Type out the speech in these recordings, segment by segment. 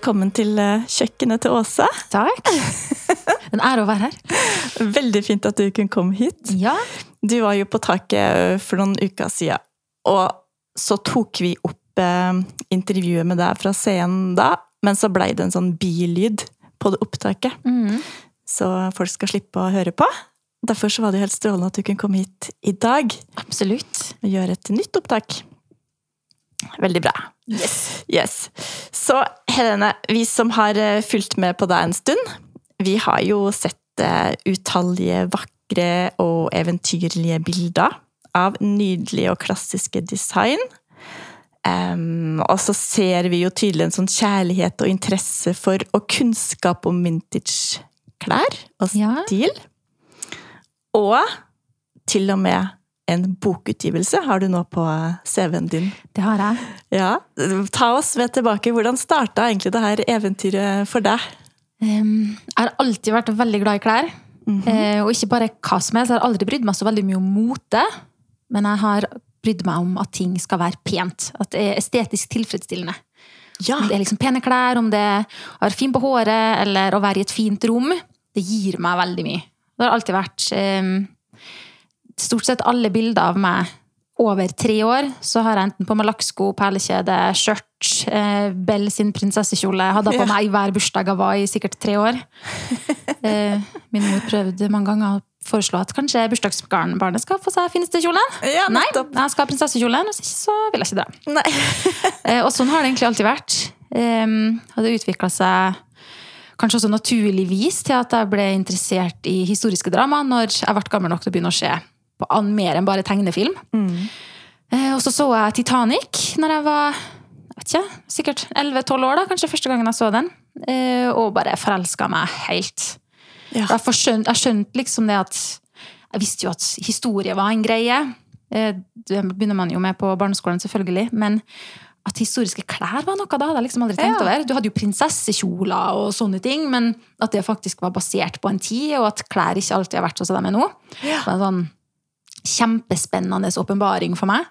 Velkommen til eh, kjøkkenet til Åse. Takk. En ære å være her. Veldig fint at du kunne komme hit. Ja. Du var jo på taket for noen uker siden, og så tok vi opp eh, intervjuet med deg fra scenen da, men så blei det en sånn bilyd på det opptaket. Mm. Så folk skal slippe å høre på. Derfor så var det helt strålende at du kunne komme hit i dag Absolutt. og gjøre et nytt opptak. Veldig bra. Yes. Yes. Så Helene, vi som har eh, fulgt med på deg en stund, vi har jo sett eh, utallige vakre og eventyrlige bilder av nydelige og klassiske design. Um, og så ser vi jo tydelig en sånn kjærlighet og interesse for og kunnskap om vintage klær og Ja. stil. Og til og med en bokutgivelse har du nå på CV-en din. Det har jeg. Ja, Ta oss med tilbake. Hvordan starta egentlig det her eventyret for deg? Um, jeg har alltid vært veldig glad i klær. Eh, og ikke bare hva som helst. Jeg har aldri brydd meg så veldig mye om mote. Men jeg har brydd meg om at ting skal være pent. At det er estetisk tilfredsstillende. Ja, Om det er liksom pene klær, om det er fint fin på håret, eller å være i et fint rom. Det gir meg veldig mye. Det har alltid vært um, Stort sett alle bilder av meg over tre år, så har jeg enten på meg lakksko, perlekjede, skjørt, eh, Bell sin prinsessekjole. Jeg hadde på meg i hver bursdag jeg var i sikkert tre år. Eh, min mor prøvde mange ganger å foreslå at kanskje bursdagsbarnet skal få seg fineste kjolen. ja Nei, jeg skal ha prinsessekjolen, hvis ikke så vil jeg ikke. Nei. Eh, Og sånn har det egentlig alltid vært. Og det utvikla seg kanskje også naturligvis til at jeg ble interessert i historiske drama når jeg ble gammel nok til å begynne å se på an mer enn bare tegnefilm. Eh, og så så jeg Titanic når jeg var jeg vet ikke, sikkert 11-12 år, da, kanskje første gangen jeg så den. Eh, og bare forelska meg helt. Ja. Jeg, skjønte liksom det at Jeg visste jo at historie var en greie. Eh, Det begynner man jo med på barneskolen, selvfølgelig. Men at historiske klær var noe, da hadde jeg liksom aldri tenkt Ja. over. Du hadde jo prinsessekjoler og sånne ting, men at det faktisk var basert på en tid, og at klær ikke alltid har vært sånn som de er nå. En sånn kjempespennende åpenbaring for meg.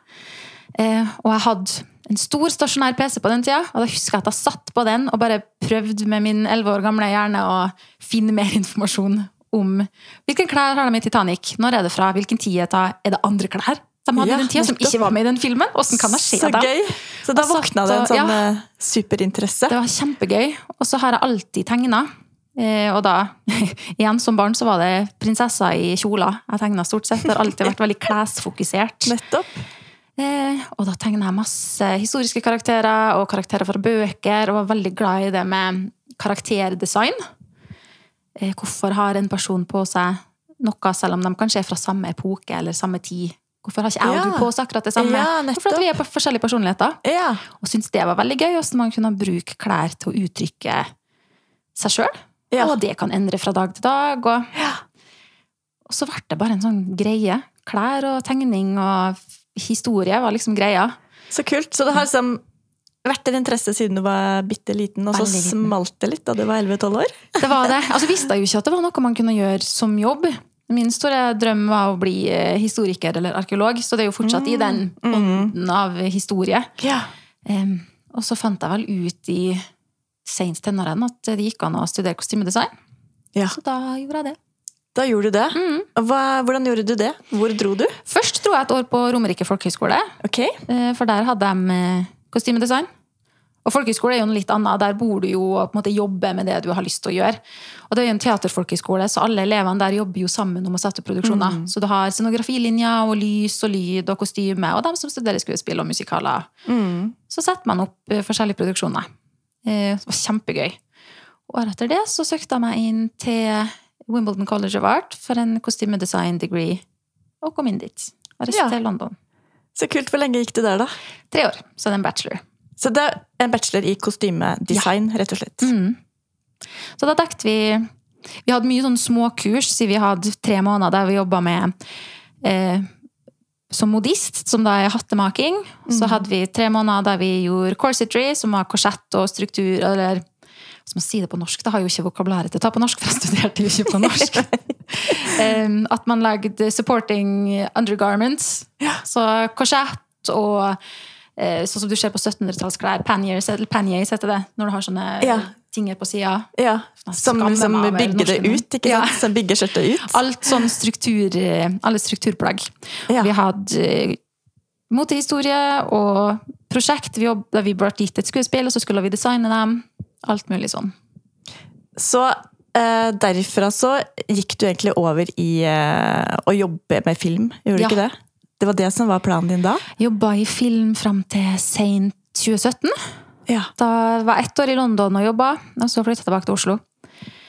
Eh, og jeg hadde en stor stasjonær PC på den tida, og da husker jeg at jeg satt på den og bare prøvde med min 11 år gamle hjerne å finne mer informasjon om hvilke klær har de i Titanic, når er det fra, hvilken tid er det, andre klær de hadde Ja, den tida som ikke var med i den filmen? Hvordan kan det skje Så da? gøy! Så da våkna det en sånn ja. eh, superinteresse. Det var kjempegøy. Og så har jeg alltid tegna. Eh, og da, igjen som barn, så var det prinsesser i kjoler jeg tegna stort sett. Det har alltid vært veldig klesfokusert. Nettopp. Eh, og da tegna jeg masse historiske karakterer og karakterer fra bøker, og var veldig glad i det med karakterdesign. Eh, hvorfor har en person på seg noe, selv om de kanskje er fra samme epoke eller samme tid? Hvorfor har ikke jeg og du på oss akkurat det samme? Ja, Hvorfor at vi er på forskjellige personligheter? Ja. Og syntes det var veldig gøy, hvordan man kunne bruke klær til å uttrykke seg sjøl. Ja. Og det kan endre fra dag til dag. Og, og så ble det bare en sånn greie. Klær og tegning og historie var liksom greia. Så kult. Så det har liksom vært en interesse siden du var bitte liten, og så smalt det litt da du var 11-12 år? Det var det. Altså visste jeg jo ikke at det var noe man kunne gjøre som jobb. Min store drøm var å bli eh, historiker eller arkeolog, så det er jo fortsatt i den ånden av historie. Ja. Um, og så fant jeg vel ut i sent tenårene at det gikk an å studere kostymedesign. ja. Så da gjorde jeg det. Da gjorde du det. Mm. Hva, hvordan gjorde du det? Hvor dro du? Først dro jeg et år på Romerike folkehøgskole, Ok. eh, for der hadde de kostymedesign. Og folkehøgskole er jo noe litt annet. Der bor du jo og på en måte jobber med det du har lyst til å gjøre. Og det er jo en teaterfolkehøgskole, så alle elevene der jobber jo sammen om å sette opp produksjoner. Så du har scenografilinjer og lys og lyd og kostyme, og dem som studerer skuespill og musikaler. Mm. Så setter man opp eh, forskjellige produksjoner. Eh, Det var kjempegøy. Året etter det så søkte jeg meg inn til Wimbledon College of Art for en kostymedesign degree, og kom inn dit. Og reiste Ja. til London. Så kult. Hvor lenge gikk du der, da? Tre år, så det er en bachelor. Så det er en bachelor i kostymedesign, rett og slett. Mm. Så da dekket vi Vi hadde mye sånn småkurs, siden vi hadde tre måneder der vi jobba med eh, som modist, som da er hattemaking. Så hadde vi tre måneder der vi gjorde corsetry, som var korsett og struktur, eller Som å si det på norsk, det har jo ikke vokabularet til å ta på norsk, for jeg studerte jo ikke på norsk. um, at man lagde supporting undergarments. Så korsett og uh, Sånn som du ser på 1700-tallsklær. Panniers, eller panniers heter det. Når du har sånne Ja. Tinger på sida. Ja, Som, Som over bygger det ut, ikke Ja. sant? Som bygger skjørtet ut. Alt sånn struktur, eh, alle strukturplagg. Ja. Vi hadde eh, motehistorie og prosjekt vi jobbet, vi ble gitt et skuespill, og så skulle vi designe dem. Alt mulig sånn. Så eh, derfra så gikk du egentlig over i eh, å jobbe med film, gjorde du Ja. ikke det? Det var det som var planen din da? Jobba i film fram til seint 2017. Ja. Da var jeg ett år i London og jobba, og så flytta jeg tilbake til Oslo.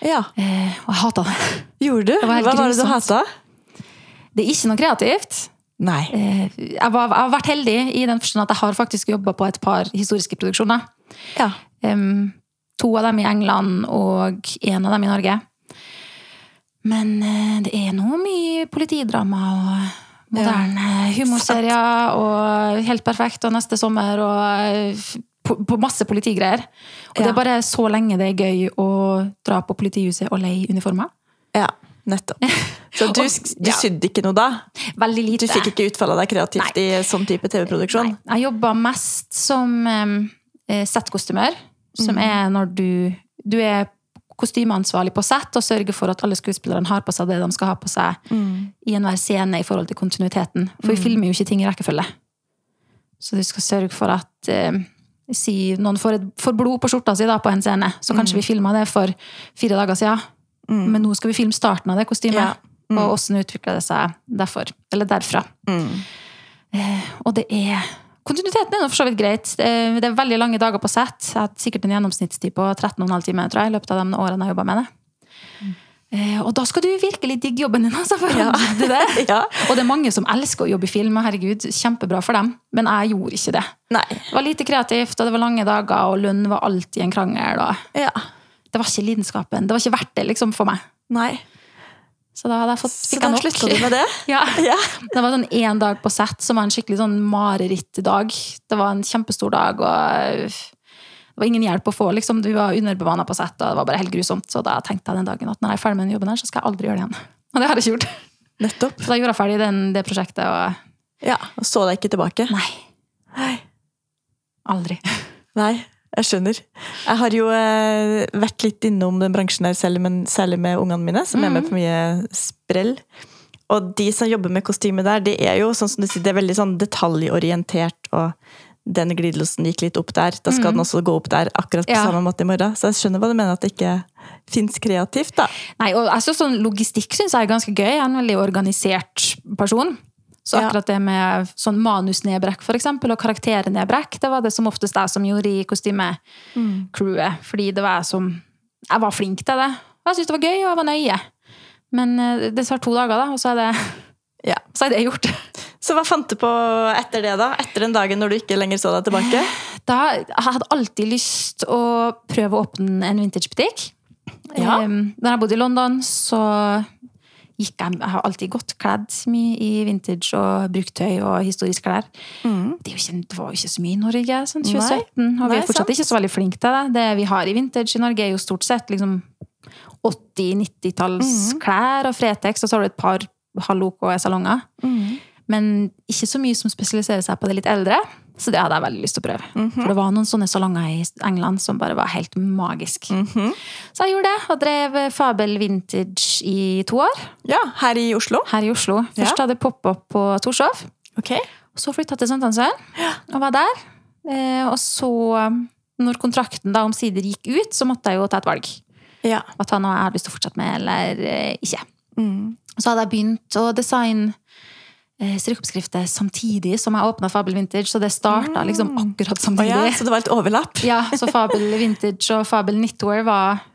ja. Eh, og jeg hata det. Gjorde du? Det var Hva var det du hata? Det er ikke noe kreativt. Nei. Eh, jeg, var, jeg har vært heldig i den forstand at jeg har faktisk jobba på et par historiske produksjoner. Ja. Um, to av dem i England og én av dem i Norge. Men eh, det er nå mye politidrama og moderne humorserier og Helt perfekt og Neste sommer og eh, på, masse politigreier. Og det er bare så lenge det er gøy å dra på politihuset og leie uniformer. Ja, nettopp. Så du, du ja. sydde ikke noe da? Veldig lite. Du fikk ikke utfall deg kreativt i sånn type TV-produksjon? Nei, jeg jobba mest som um, settkostymør. Som mm. er når du Du er kostymeansvarlig på sett og sørger for at alle skuespillerne har på seg det de skal ha på seg Mm. i enhver scene i forhold til kontinuiteten. For vi filmer jo ikke ting i rekkefølge. Så du skal sørge for at eh, Si noen får, et, får blod på skjorta si da, på en scene, så kanskje vi filma det for fire dager siden. Mm. Men nå skal vi filme starten av det kostymet. Ja. Mm. Og åssen utvikla det seg derfor. Eller derfra. Mm. Eh, og det er Kontinuiteten er for så vidt greit. Det er, veldig lange dager på sett. Jeg har sikkert en gjennomsnittstid på 13,5 timer tror jeg, i løpet av de årene jeg jobba med det. Eh, og da skal du virkelig digge jobben din, altså! For Ja. gidde det. Ja. Og det er mange som elsker å jobbe i film, herregud, kjempebra for dem. Men jeg gjorde ikke det. Nei. Det var lite kreativt, og det var lange dager, og lønn var alltid en krangel. Og Ja. det var ikke lidenskapen. Det var ikke verdt det liksom for meg. Nei. Så da hadde jeg fått fikk jeg nok. slutta du med det? Ja. Ja. Det var sånn én dag på sett som var en skikkelig sånn marerittdag. Det var en kjempestor dag, og det var ingen hjelp å få. liksom. Du var underbemanna på sett, og det var bare helt grusomt. Så da tenkte jeg den dagen at når jeg er ferdig med den jobben her, så skal jeg aldri gjøre det igjen. Og det har jeg ikke gjort. Nettopp. Så da gjorde jeg ferdig den, det prosjektet, og Ja, Og så deg ikke tilbake? nei, Nei. aldri. Nei, jeg skjønner. Jeg har jo eh, vært litt innom den bransjen her selv, men særlig med ungene mine, som er med på mye sprell. Og de som jobber med kostyme der, det er jo sånn som du sier, det er veldig sånn detaljorientert. og den glidelsen gikk litt opp der, da skal den også gå opp der akkurat på Ja. samme måte i morgen. Så jeg skjønner hva du mener, at det ikke fins kreativt, da. Nei, og altså, sånn Logistikk syns jeg er ganske gøy. Jeg er en veldig organisert person. Så akkurat det med sånn manusnedbrekk for eksempel, og karakternedbrekk, det var det som oftest jeg som gjorde i kostymecrewet. Fordi det var jeg som Jeg var flink til det. Og jeg syntes det var gøy, og jeg var nøye. Men eh, det tar to dager, da, og så er det, Ja. så er det gjort. Så hva fant du på etter det, da? Etter den dagen når du ikke lenger så deg tilbake? Da, jeg hadde alltid lyst å prøve å åpne en vintagebutikk. Ja. Um, da jeg bodde i London, så gikk jeg Jeg har alltid gått kledd mye i vintage og bruktøy og historisk klær. Det, er jo ikke, det var jo ikke så mye i Norge sånn 2017, og vi Mm. Er fortsatt sant. ikke så veldig flinke til det. Det vi har i vintage i Norge, er jo stort sett liksom 80-90-tallsklær Mm. og Fretex, og så har du et par halvok-salonger. Mm. Men ikke så mye som spesialiserer seg på det litt eldre. Så det hadde jeg veldig lyst til å prøve. Mhm. For det var noen sånne salonger i England som bare var helt magisk. Mhm. Så jeg gjorde det, og drev Fabel Vintage i to år. Ja, her i Oslo. Her i Oslo. Først Ja. hadde jeg pop-up på Torshov. Ok. Så flytta jeg til Sankthansøy og var der. Eh, og så, når kontrakten da omsider gikk ut, så måtte jeg jo ta et valg. Ja. Og ta noe jeg hadde lyst til å fortsette med, eller eh, ikke. Mm. Så hadde jeg begynt å designe strikkeoppskrifter samtidig som jeg åpna Fabel Vintage, så det starta liksom akkurat samtidig. samtidig. ja, så det var et overlapp? Ja, så Fabel Vintage og Fabel Knitwear var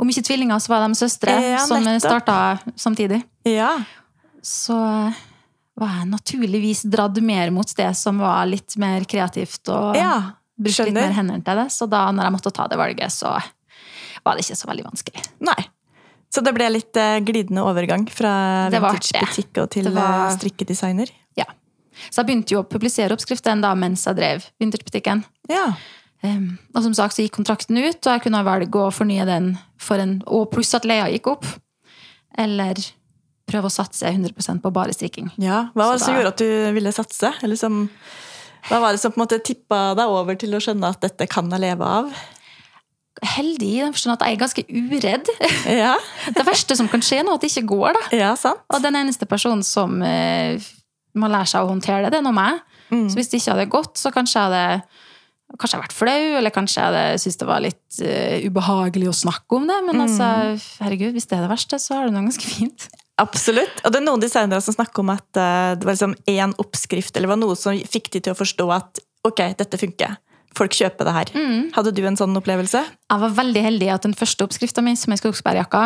Om ikke tvillinger, så var de søstre Ja, som starta samtidig. Ja. Så var jeg naturligvis dratt mer mot det som var litt mer kreativt og ja. brukte litt mer hender til det. Så da når jeg måtte ta det valget, så var det ikke så veldig vanskelig. Nei. Så det ble litt eh, glidende overgang fra vintagebutikk og til var- eh, strikkedesigner? Ja. Så jeg begynte jo å publisere oppskriften da mens jeg drev vintagebutikken. Ja. Um, og som sagt så gikk kontrakten ut, og jeg kunne velge å fornye den for en Og pluss at leia gikk opp. Eller prøve å satse 100% på bare strikking. ja. Hva var det som da- gjorde at du ville satse? Eller som Hva var det som på en måte tippa deg over til å skjønne at dette kan jeg leve av? Heldig i den forstand at jeg er ganske uredd. Ja, Det verste som kan skje, er at det ikke går. da. ja sant? Og den eneste personen som eh, må lære seg å håndtere det, det er nå meg. Mm. Så hvis det ikke hadde gått, så kanskje jeg hadde Kanskje jeg hadde vært flau, eller kanskje jeg hadde syntes det var litt uh, ubehagelig å snakke om det. Men Mm. altså, herregud, hvis det er det verste, så har det noe ganske fint. Absolutt. Og det er noen designere som snakker om at uh, det var liksom én oppskrift, eller var noe som fikk de til å forstå at ok, dette funker. Folk kjøper det her. Hadde du en sånn opplevelse? Jeg var veldig heldig at den første oppskrifta mi, som er skogsbærjakka,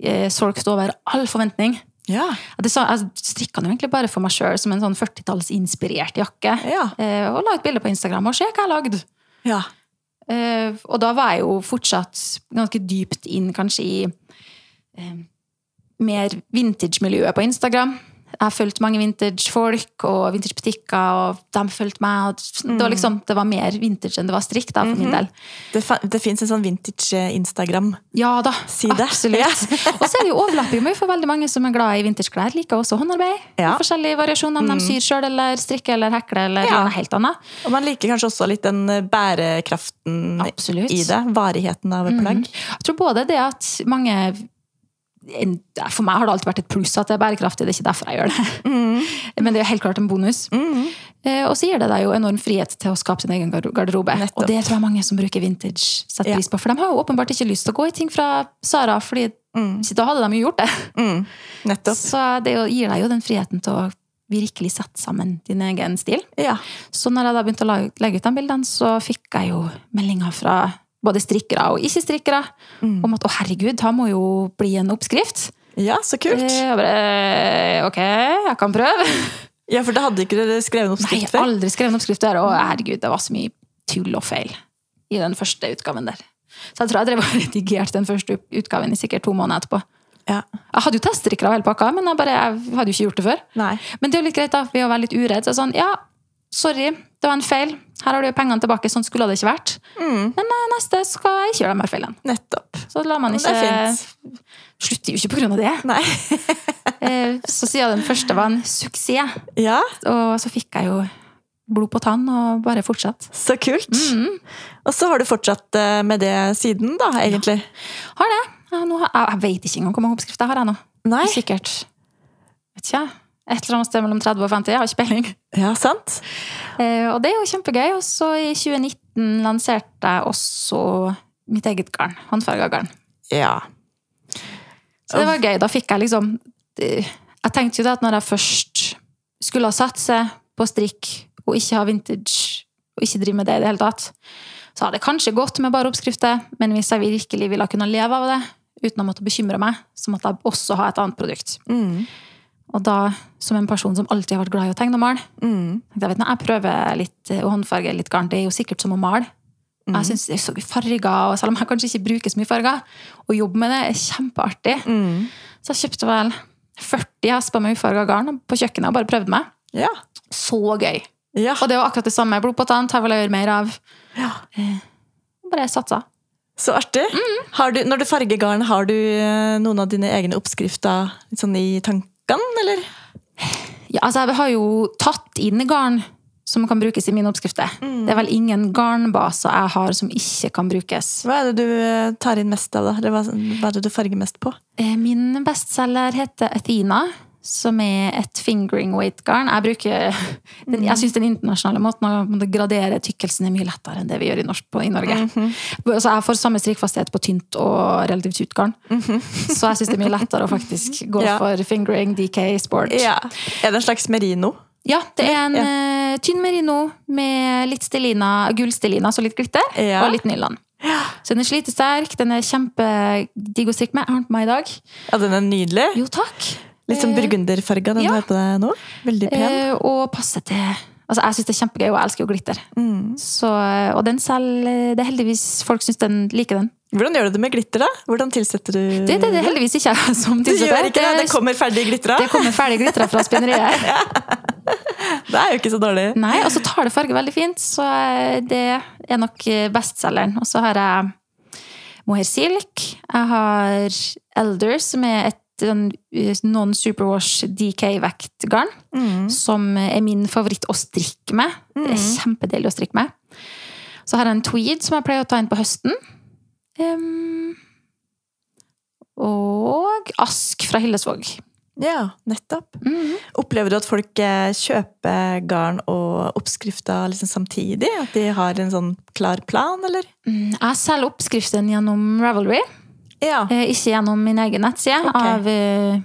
eh, solgte over all forventning. Ja. Det jeg strikka den egentlig bare for meg sjøl, som en sånn 40-tallsinspirert jakke. Ja. Eh, og la ut bilde på Instagram og se hva jeg lagde. ja. Eh, og da var jeg jo fortsatt ganske dypt inn kanskje i mer vintage-miljøet på Instagram. Jeg har fulgt mange vintage-folk og vintage-butikker, og de fulgte meg. Det, var liksom, det var mer vintage enn det var strikk, da, for min del. Det, det fins en sånn vintage-Instagram-side. Ja da, absolutt. absolutt. og så er det jo overlapping for veldig mange som er glad i vintage-klær. Liker også håndarbeid. Ja. Forskjellige variasjoner, om de syr sjøl eller strikker eller hekler eller Ja. noe helt annet. Og man liker kanskje også litt den eh, bærekraften Absolutt. i det. Varigheten av et plagg. Jeg tror både det at mange For meg har det alltid vært et pluss at det er bærekraftig. Det er ikke derfor jeg gjør det. Men det er helt klart en bonus. Eh, Og så gir det deg jo enorm frihet til å skape sin egen garderobe. Nettopp. Og det tror jeg mange som bruker vintage, setter Ja. pris på. For de har jo åpenbart ikke lyst til å gå i ting fra Sara, Fordi mm. da hadde de jo gjort det. Mm. Så det gir deg jo den friheten til å virkelig sette sammen din egen stil. Ja. Så når jeg da begynte å legge ut de bildene, så fikk jeg jo meldinger fra både strikkere og ikke-strikkere om at å herregud, det må jo bli en oppskrift. ja, så kult. Eh, Jeg bare, ok, jeg kan prøve. Ja, for da hadde ikke dere skrevet en oppskrift jeg Nei, aldri skrevet en oppskrift der, og herregud, det var så mye tull og feil i den første utgaven der. Så jeg tror jeg drev og redigerte den første utgaven i sikkert to måneder etterpå. Ja. Jeg hadde jo teststrikkere og hele pakka, men jeg, bare, jeg hadde jo ikke gjort det før. Nei. Men det er jo litt greit, da, ved å være litt uredd. Så sånn, ja, sorry, det var en feil. Her har du pengene tilbake, sånn skulle det ikke vært. Mm. Men eh, neste skal jeg ikke gjøre den her feilene. Nettopp. Så lar man ikke er. Slutter jo ikke på grunn av det. Nei. Eh, Så siden den første var en suksess, Ja, og så fikk jeg jo blod på tann og bare fortsatt. så kult. Mm. Og så har du fortsatt eh, med det siden, da, egentlig. Har det. Jeg, nå har, jeg vet ikke engang hvor mange oppskrifter jeg har jeg nå. Nei. Sikkert vet ikke, jeg. Et eller annet sted mellom 30 og 50. Jeg har ikke peiling. Ja, sant? Eh, og det er jo kjempegøy. Og så i 2019 lanserte jeg også mitt eget garn. Håndfarga garn. Ja. Så det var gøy. Da fikk jeg liksom Jeg tenkte jo det at når jeg først skulle ha satse på strikk og ikke ha vintage, og ikke drive med det i det hele tatt, så hadde det kanskje gått med bare oppskrifter, men hvis jeg virkelig ville kunne leve av det uten å måtte bekymre meg, så måtte jeg også ha et annet produkt. Mm. Og da, som en person som alltid har vært glad i å tegne og male, Mm. jeg vet, jeg prøver litt eh, å håndfarge litt garn. Det er jo sikkert som å male. Jeg synes det er så farger, og selv om jeg kanskje ikke bruker så mye farger, å jobbe med det er kjempeartig. Mm. Så jeg kjøpte vel 40 hesper med ufarga garn på kjøkkenet og bare prøvde meg. Ja. Så gøy! Ja. Og det var akkurat det samme. Blod på tann, vil jeg gjøre mer av? ja. Bare satsa. Så artig. Mm. Har du, når du farger garn, har du eh, noen av dine egne oppskrifter sånn i tankene, eller? Ja, altså jeg har jo tatt inn garn som kan brukes i mine oppskrifter. Mm. Det er vel ingen garnbaser jeg har som ikke kan brukes. Hva er det du eh, tar inn mest av, da? Eller hva, hva er det du farger mest på? Eh, Min bestselger heter Athena, som er et fingering weight-garn. Jeg bruker, den, jeg syns den internasjonale måten å gradere tykkelsen er mye lettere enn det vi gjør i, norsk, på, i Norge. Så jeg får samme strikkfasthet på tynt og relativt tjukt garn. Så jeg syns det er mye lettere å faktisk gå Ja. for fingering, DK, sport. Ja. Er det en slags merino? Ja, det er en Ja. eh, tynn merino med litt stelina, gullstelina, så litt glitter, Ja. og litt nylon. Så den er slitesterk, den er kjempedigg å strikke med. Jeg har den på meg i dag. Ja, den er nydelig. Jo, takk. Litt sånn Eh, burgunderfarga, den ja. du har på deg nå. Veldig pen. Eh, og passe til Altså, Jeg syns det er kjempegøy, og jeg elsker jo glitter. Mm. Så, eh, og den selv, eh, det er heldigvis folk syns den liker den. Hvordan gjør du det med glitter, da? Hvordan tilsetter du Det, det, det er heldigvis ikke jeg som Du tilsetter. gjør ikke det? Det kommer ferdig glitra? det kommer ferdig glitra fra spinneriet. Det er jo ikke så dårlig. Nei, og så tar det farge veldig fint, så eh, det er nok bestselgeren. Og så har jeg Mohair Silk. Jeg har Elder, som er et eh, non-superwash DK-vektgarn, som er min favoritt å strikke med. Det er kjempedeilig å strikke med. Så har jeg en tweed som jeg pleier å ta inn på høsten. Um, og ask fra Hillesvåg. Ja, nettopp. Mhm. Opplever du at folk eh, kjøper garn og oppskrifter liksom samtidig? At de har en sånn klar plan, eller? Mm, Jeg selger oppskriften gjennom Ravelry, Ja. eh, ikke gjennom min egen nettside, okay. av eh,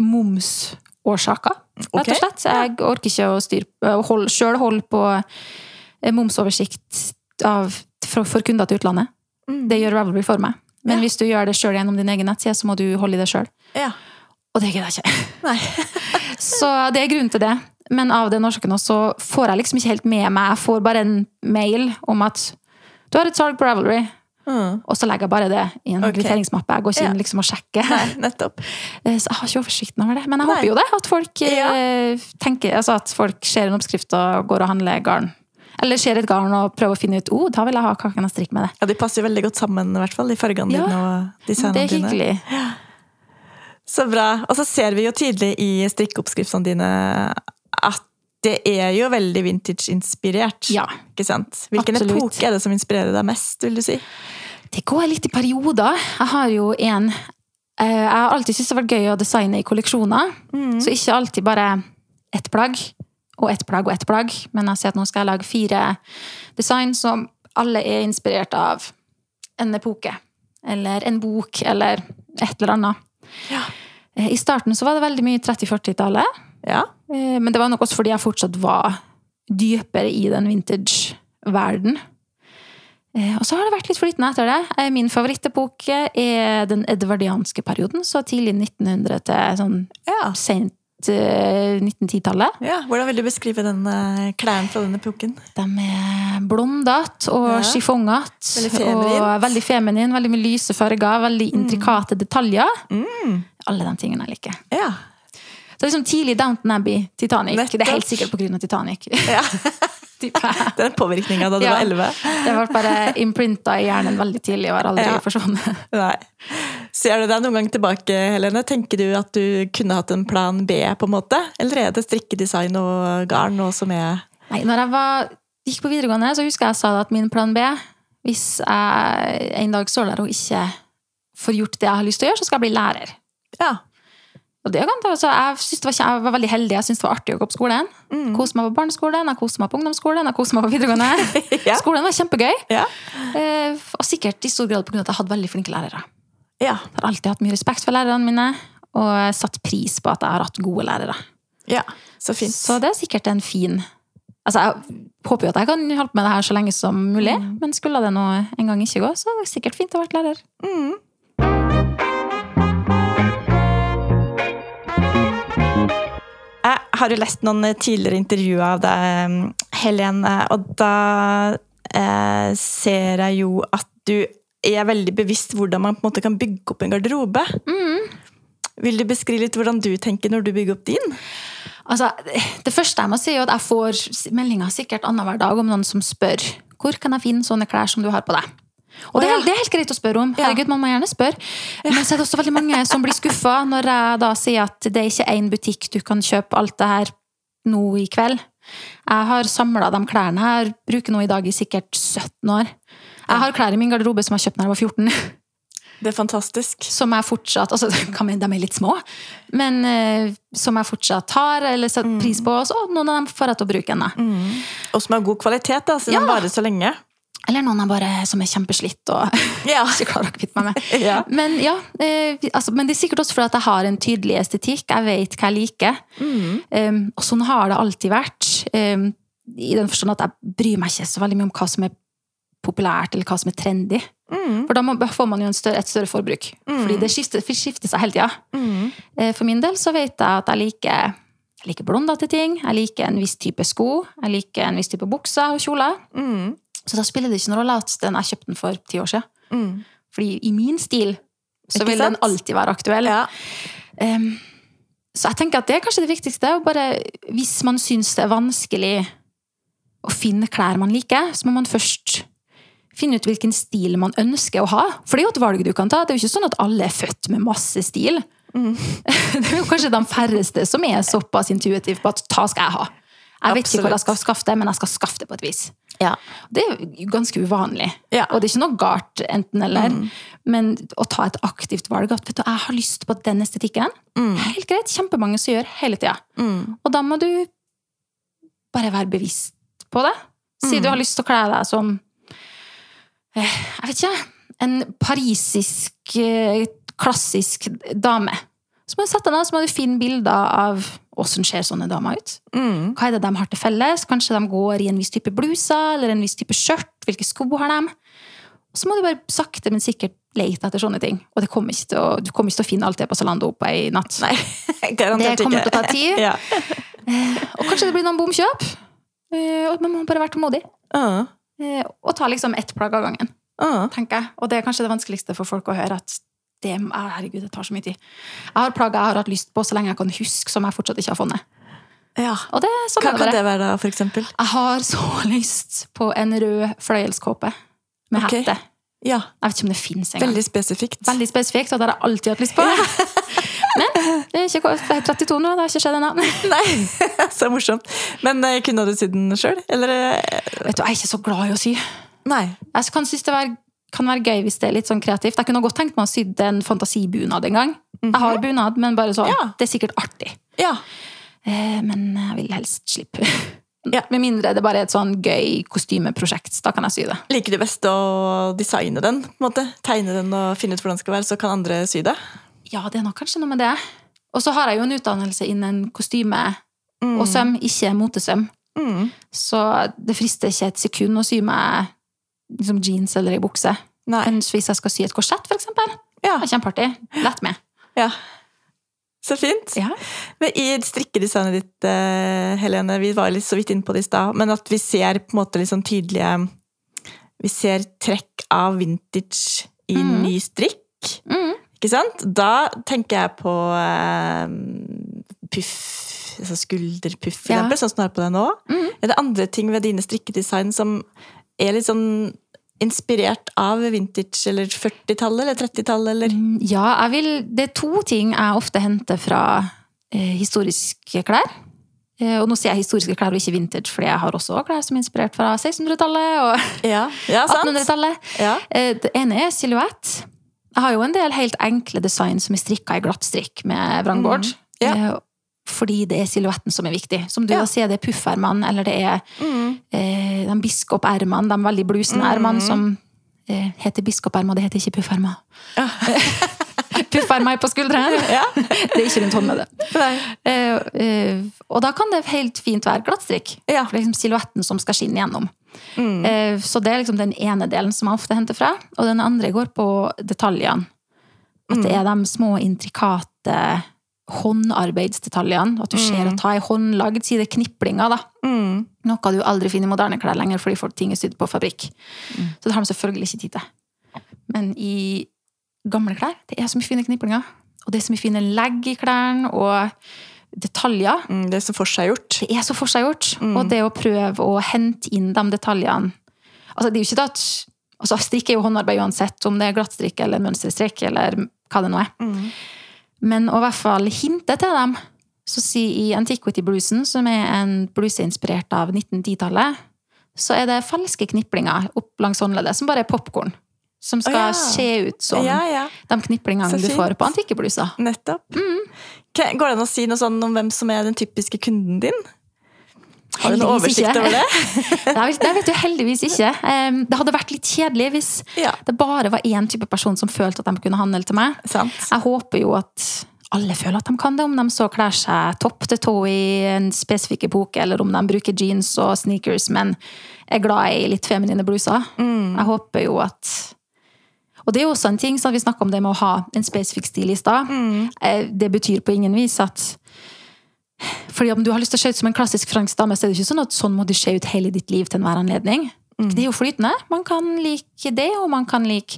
momsårsaker, rett og slett. Jeg orker ikke å styre å holde, selv holde på eh, momsoversikt av, for, for kunder til utlandet. Mm. Det gjør Ravelry for meg. Men Ja. hvis du gjør det sjøl gjennom din egen nettside, så må du holde i det sjøl. Ja. Og det gidder jeg ikke. Så det er grunnen til det. Men av den årsaken også får jeg liksom ikke helt med meg. Jeg får bare en mail om at du har et salg på Ravelry. Mm. Og så legger jeg bare det i en Ok. kvitteringsmappe. Jeg går ikke inn Ja. liksom og sjekker. Nei, nettopp. Eh, Så jeg har ikke oversikten over det. Men jeg Nei. håper jo det. At folk eh, Ja. tenker, altså at folk ser en oppskrift og går og handler garn. Eller ser et garn og prøver å finne ut oh, da vil jeg ha kaken og strikke med det. Ja, De passer jo veldig godt sammen, i hvert fall, de fargene Ja, dine og designene dine. Det er hyggelig. Så bra. Og så ser vi jo tydelig i strikkeoppskriftene dine at det er jo veldig vintage-inspirert. Ja. Ikke sant? Hvilken Absolutt. epoke er det som inspirerer deg mest, vil du si? Det går litt i perioder. Jeg har jo en eh, Jeg har alltid syntes det har vært gøy å designe i kolleksjoner. Så ikke alltid bare ett plagg og ett plagg og ett plagg. Men jeg sier at nå skal jeg lage fire design som alle er inspirert av en epoke. Eller en bok, eller et eller annet. Ja. Eh, I starten så var det veldig mye 30-40-tallet. Ja. Eh, Men det var nok også fordi jeg fortsatt var dypere i den vintage-verden. Eh, Og så har det vært litt flytende etter det. Eh, Min favorittepoke er den edvardianske perioden, så tidlig 1900 til sånn ja. sent eh, 1910-tallet. ja. Hvordan vil du beskrive den klærne fra den epoken? De er blondete og Ja. chiffongete. Veldig feminint. Og veldig feminin, veldig mye lyse farger, veldig intrikate detaljer. Mm. Alle de tingene jeg liker. Ja. Så liksom tidlig Downton Abbey, Titanic. Det er helt sikkert av Titanic. ja. Den påvirkninga da du Ja. var elleve. Det ble bare imprinta i hjernen veldig tidlig og har aldri Ja. forsvunnet. Nei. Ser du deg noen gang tilbake, Helene? Tenker du at du kunne hatt en plan B, på en måte? Eller er det strikkedesign og garn nå som er Nei, når jeg var, gikk på videregående, så husker jeg jeg sa at min plan B Hvis jeg en dag står der og ikke får gjort det jeg har lyst til å gjøre, så skal jeg bli lærer. Ja. Og det kan, altså, jeg, synes det var, jeg var veldig heldig. Jeg syntes det var artig å gå på skolen. Mm. Kose meg på barneskolen, jeg koste meg på ungdomsskolen, jeg koste meg på videregående. Ja. Skolen var kjempegøy. Ja. Eh, og sikkert i stor grad pga. at jeg hadde veldig flinke lærere. Ja. Jeg har alltid hatt mye respekt for lærerne mine, og satt pris på at jeg har hatt gode lærere. ja. Så fint. Så det er sikkert en fin Altså, Jeg håper jo at jeg kan holde på med det her så lenge som mulig, men skulle det nå en gang ikke gå, så er det sikkert fint å ha vært lærer. Mm. Har jo lest noen tidligere intervjuer av deg, Helene, og da eh, ser jeg jo at du er veldig bevisst hvordan man på en måte kan bygge opp en garderobe. Vil du beskrive litt hvordan du tenker når du bygger opp din? Altså, Det første jeg må si, er at jeg får meldinger sikkert annenhver dag om noen som spør hvor kan jeg finne sånne klær som du har på deg. Og det er, det er helt greit å spørre om. Herregud, Man må gjerne spørre. Men så er det også veldig mange som blir skuffa når jeg da sier at det er ikke én butikk du kan kjøpe alt det her nå i kveld. Jeg har samla de klærne her, bruker nå i dag i sikkert 17 år. Jeg har klær i min garderobe som jeg kjøpte da jeg var 14. Det er fantastisk. Som jeg fortsatt altså, kan man- De er litt små, men uh, som jeg fortsatt har eller setter pris på. Og så noen av dem får jeg til å bruke ennå. Og som har god kvalitet, da, siden Ja. den varer så lenge. Eller noen er bare som er kjempeslitt og Ja. ikke klarer å kvitte meg med. Ja. Men ja, eh, altså, men det er sikkert også fordi at jeg har en tydelig estetikk. Jeg vet hva jeg liker. Um, og sånn har det alltid vært. Um, I den forstand at jeg bryr meg ikke så veldig mye om hva som er populært, eller hva som er trendy. Mm. For da må, får man jo en større, et større forbruk. Fordi det skifter, skifter seg hele tida. Mm. Eh, For min del så vet jeg at jeg liker, jeg liker blondete ting. Jeg liker en viss type sko. Jeg liker en viss type bukser og kjoler. Mm. Så da spiller det ikke noen rolle at den jeg kjøpte den for ti år siden. Mm. Fordi i min stil så vil den alltid være aktuell. Ja. Um, så jeg tenker at det er kanskje det viktigste. Bare, hvis man syns det er vanskelig å finne klær man liker, så må man først finne ut hvilken stil man ønsker å ha. For det er jo et valg du kan ta. Det er jo ikke sånn at alle er født med masse stil. Det er jo kanskje de færreste som er såpass intuitive på at ta skal jeg ha. Jeg vet ikke hvor jeg skal skaffe det, men jeg skal skaffe det på et vis. Ja. Det er ganske uvanlig. Ja. Og det er ikke noe galt enten eller. Men å ta et aktivt valg at vet du, jeg har lyst på den estetikken, helt greit. Kjempemange som gjør hele tida. Og da må du bare være bevisst på det. Si du har lyst til å kle deg som eh, Jeg vet ikke. En parisisk, eh, klassisk dame. Så må du sette deg ned og finne bilder av hvordan ser sånne damer ut. Mm. Hva er det de har til felles? Kanskje de går i en viss type bluser eller en viss type skjørt. Hvilke sko har de? Så må du bare sakte, men sikkert lete etter sånne ting. Og det kommer å, du kommer ikke til å finne alt det på Zalando på ei natt. Nei, Det kommer til å ta tid. Ja. Og kanskje det blir noen bomkjøp. Men og Man må bare være tålmodig. Eh, Og ta liksom ett plagg av gangen, Uh. tenker jeg. Og det er kanskje det vanskeligste for folk å høre. at det, ah, herregud, det tar så mye tid. Jeg har plagg jeg har hatt lyst på så lenge jeg kan huske, som jeg fortsatt ikke har funnet. Ja. Og det, sånn Hva kan det være, da, for eksempel? Jeg har så lyst på en rød fløyelskåpe med okay. hette. Ja, Jeg vet ikke om det fins engang. veldig spesifikt. Veldig spesifikt, og det har jeg alltid hatt lyst på. Men det er ikke, det er 32 nå, det har ikke skjedd ennå. Nei, så morsomt. Men eh, kunne du sydd den sjøl, eller? eh, Vet du, Jeg er ikke så glad i å sy. Nei. Jeg kan synes det var, kan være gøy hvis det er litt sånn kreativt. Jeg kunne godt tenkt meg å sy en fantasibunad en gang. Jeg har bunad, men bare sånn. Ja. Det er sikkert artig. Ja. Eh, Men jeg vil helst slippe. Ja. Med mindre det bare er et sånn gøy kostymeprosjekt. Da kan jeg sy det. Liker du best å designe den? på en måte? Tegne den og finne ut hvordan den skal være, så kan andre sy det? Ja, det er nok kanskje noe med det. Og så har jeg jo en utdannelse innen kostyme Mm. og søm, ikke motesøm. Mm. Så det frister ikke et sekund å sy meg liksom jeans eller ei bukse. Nei. Men hvis jeg skal sy et korsett, eksempel, Ja. det er kjempeartig. Lett med. ja. Så fint. Ja. Men I strikkedesignet ditt, eh, Helene, vi var litt så vidt inne på det i stad, men at vi ser på en måte litt sånn tydelige Vi ser trekk av vintage i mm. ny strikk. Mm. Ikke sant? Da tenker jeg på eh, puff, altså skulderpuff, for Ja. eksempel, sånn som du har på deg nå. Mm. Er det andre ting ved dine strikkedesign som er litt sånn inspirert av vintage, eller 40-tallet, eller 30-tallet, eller Mm, Ja, jeg vil Det er to ting jeg ofte henter fra eh, historiske klær. Eh, og nå sier jeg historiske klær og ikke vintage, fordi jeg har også klær som er inspirert fra 1600-tallet og Ja, ja 1800-tallet. Ja. Eh, det ene er silhuett. Jeg har jo en del helt enkle design som er strikka i glattstrikk med vrangbord. Mm, ja. Fordi det er silhuetten som er viktig. Som du Ja. sier, det er puffermene, eller det er Mm. eh, de biskopermene, de veldig blusende ermene som eh, heter biskopermer, det heter ikke puffermer. Ja. Puffermer på skuldrene. Ja. Det er ikke rundt håndleddet. Eh, eh, og da kan det helt fint være glattstrikk. Ja. For det er liksom silhuetten som skal skinne gjennom. Mm. Eh, så det er liksom den ene delen som jeg ofte henter fra. Og den andre går på detaljene. At Mm. det er de små, intrikate håndarbeidsdetaljene. At du ser at ei håndlagd side kniplinger. Mm. Noe du aldri finner i moderne klær lenger, fordi folk ting er sydd på fabrikk. Mm. Så det har de selvfølgelig ikke tid til. Men i gamle klær, det er så mye fine kniplinger. Og det er så mye fine legg i klærne, og detaljer. Mm. Det er så forseggjort. Det er så forseggjort. Mm. Og det å prøve å hente inn de detaljene Altså, det er jo ikke det at altså, Strikk er jo håndarbeid uansett, om det er glattstrikk eller mønsterstrikk eller hva det nå er. Men å i hvert fall hinte til dem. Så si i Antiquity Bluesen, som er en bluse inspirert av 1910-tallet, så er det falske kniplinger opp langs håndleddet, som bare er popkorn. Som skal oh, ja. se ut som Ja, ja. de kniplingene du får på antikke bluser. Nettopp. Mm. Går det an å si noe sånn om hvem som er den typiske kunden din? Har du noen oversikt over det? Nei, det vet du heldigvis ikke. Det hadde vært litt kjedelig hvis Ja, det bare var én type person som følte at de kunne handle til meg. sant. Jeg håper jo at alle føler at de kan det, om de så kler seg topp til tå i en spesifikk epoke, eller om de bruker jeans og sneakers, men er glad i litt feminine bluser. Mm. Jeg håper jo at Og det er jo også en ting, så Vi snakka om det med å ha en spesifikk stil i stad. Mm. Eh, Det betyr på ingen vis at fordi om du har lyst til å se ut som en klassisk fransk dame, så er det ikke sånn at sånn må du se ut hele ditt liv til enhver anledning. Mm. Det er jo flytende. Man kan like det, og man kan like